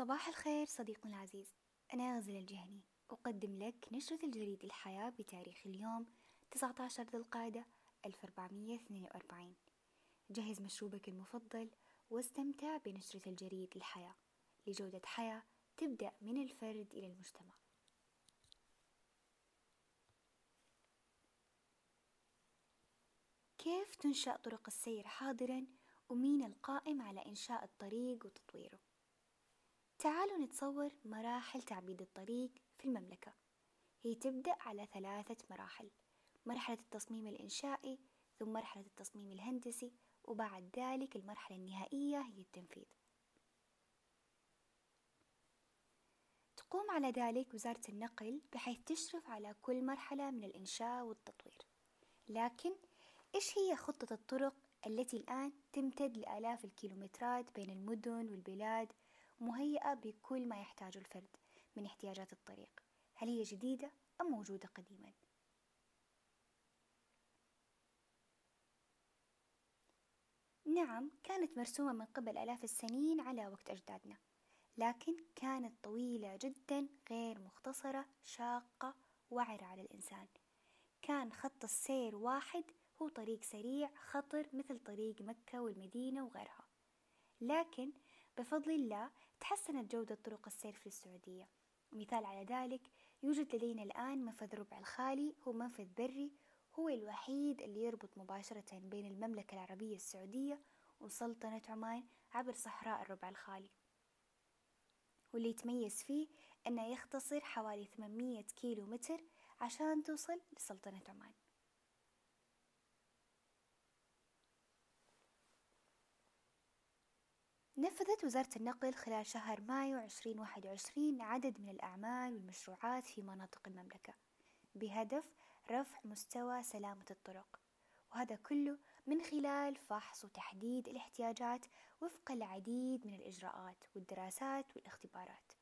صباح الخير صديقنا العزيز. أنا غزل الجهني. أقدم لك نشرة الجريد الحياة بتاريخ اليوم 19 ذي القعدة 1442 جهز مشروبك المفضل واستمتع بنشرة الجريد الحياة. لجودة حياة تبدأ من الفرد إلى المجتمع. كيف تنشأ طرق السير حاضرا ومين القائم على إنشاء الطريق وتطويره؟ تعالوا نتصور مراحل تعبيد الطريق في المملكة. هي تبدأ على ثلاثة مراحل. مرحلة التصميم الإنشائي ثم مرحلة التصميم الهندسي وبعد ذلك المرحلة النهائية هي التنفيذ. تقوم على ذلك وزارة النقل بحيث تشرف على كل مرحلة من الإنشاء والتطوير. لكن إيش هي خطة الطرق التي الآن تمتد لآلاف الكيلومترات بين المدن والبلاد مهيئة بكل ما يحتاجه الفرد من احتياجات الطريق. هل هي جديدة أم موجودة قديما؟ نعم كانت مرسومة من قبل آلاف السنين على وقت أجدادنا لكن كانت طويلة جدا غير مختصرة شاقة وعرة على الإنسان. كان خط السير واحد هو طريق سريع خطر مثل طريق مكة والمدينة وغيرها. لكن بفضل الله تحسنت جودة طرق السير في السعودية. مثال على ذلك يوجد لدينا الآن منفذ ربع الخالي هو منفذ بري هو الوحيد اللي يربط مباشرة بين المملكة العربية السعودية وسلطنة عمان عبر صحراء الربع الخالي. واللي يتميز فيه أنه يختصر حوالي 800 كيلو متر عشان توصل لسلطنة عمان. نفذت وزارة النقل خلال شهر مايو 2021 عدد من الأعمال والمشروعات في مناطق المملكة بهدف رفع مستوى سلامة الطرق. وهذا كله من خلال فحص وتحديد الاحتياجات وفق العديد من الإجراءات والدراسات والاختبارات.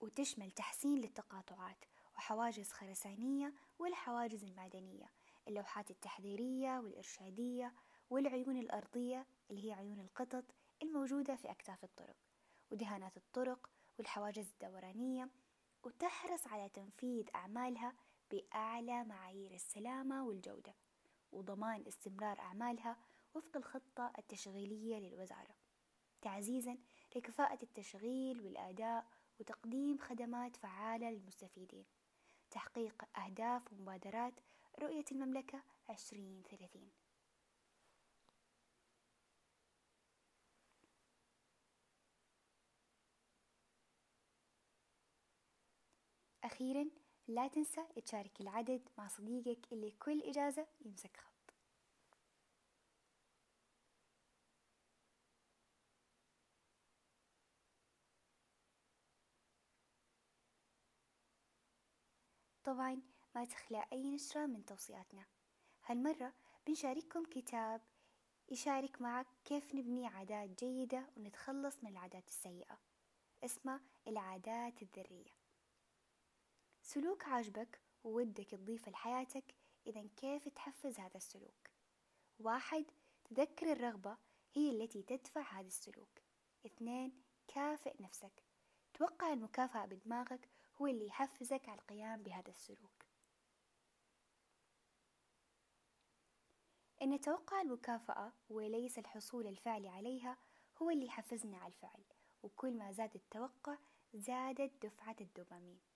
وتشمل تحسين للتقاطعات وحواجز خرسانية والحواجز المعدنية اللوحات التحذيرية والإرشادية والعيون الأرضية اللي هي عيون القطط الموجودة في أكتاف الطرق ودهانات الطرق والحواجز الدورانية وتحرص على تنفيذ أعمالها بأعلى معايير السلامة والجودة وضمان استمرار أعمالها وفق الخطة التشغيلية للوزارة تعزيزا لكفاءة التشغيل والأداء وتقديم خدمات فعالة للمستفيدين تحقيق أهداف ومبادرات رؤية المملكة 2030 أخيرا لا تنسى تشارك العدد مع صديقك اللي كل إجازة يمسك خط. طبعا ما تخلى أي نشرة من توصياتنا. هالمرة بنشارككم كتاب يشارك معك كيف نبني عادات جيدة ونتخلص من العادات السيئة. اسمه العادات الذرية. سلوك عاجبك وودك تضيفه لحياتك إذا كيف تحفز هذا السلوك. واحد تذكر الرغبة هي التي تدفع هذا السلوك. اثنين كافئ نفسك. توقع المكافأة بدماغك هو اللي يحفزك على القيام بهذا السلوك. إن توقع المكافأة وليس الحصول الفعلي عليها هو اللي يحفزنا على الفعل وكل ما زاد التوقع زادت دفعة الدوبامين.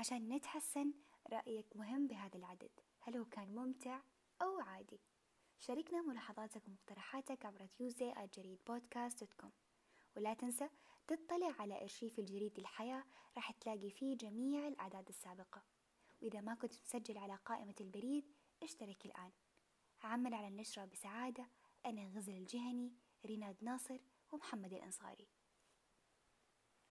عشان نتحسن رأيك مهم بهذا العدد. هل هو كان ممتع أو عادي؟ شاركنا ملاحظاتك ومقترحاتك عبر تيوزي جريد podcast dot com ولا تنسى تطلع على إرشيف الجريد الحياة راح تلاقي فيه جميع الأعداد السابقة. وإذا ما كنت مسجل على قائمة البريد اشترك الآن. عمل على النشرة بسعادة أنا غزل الجهني ريناد ناصر ومحمد الأنصاري.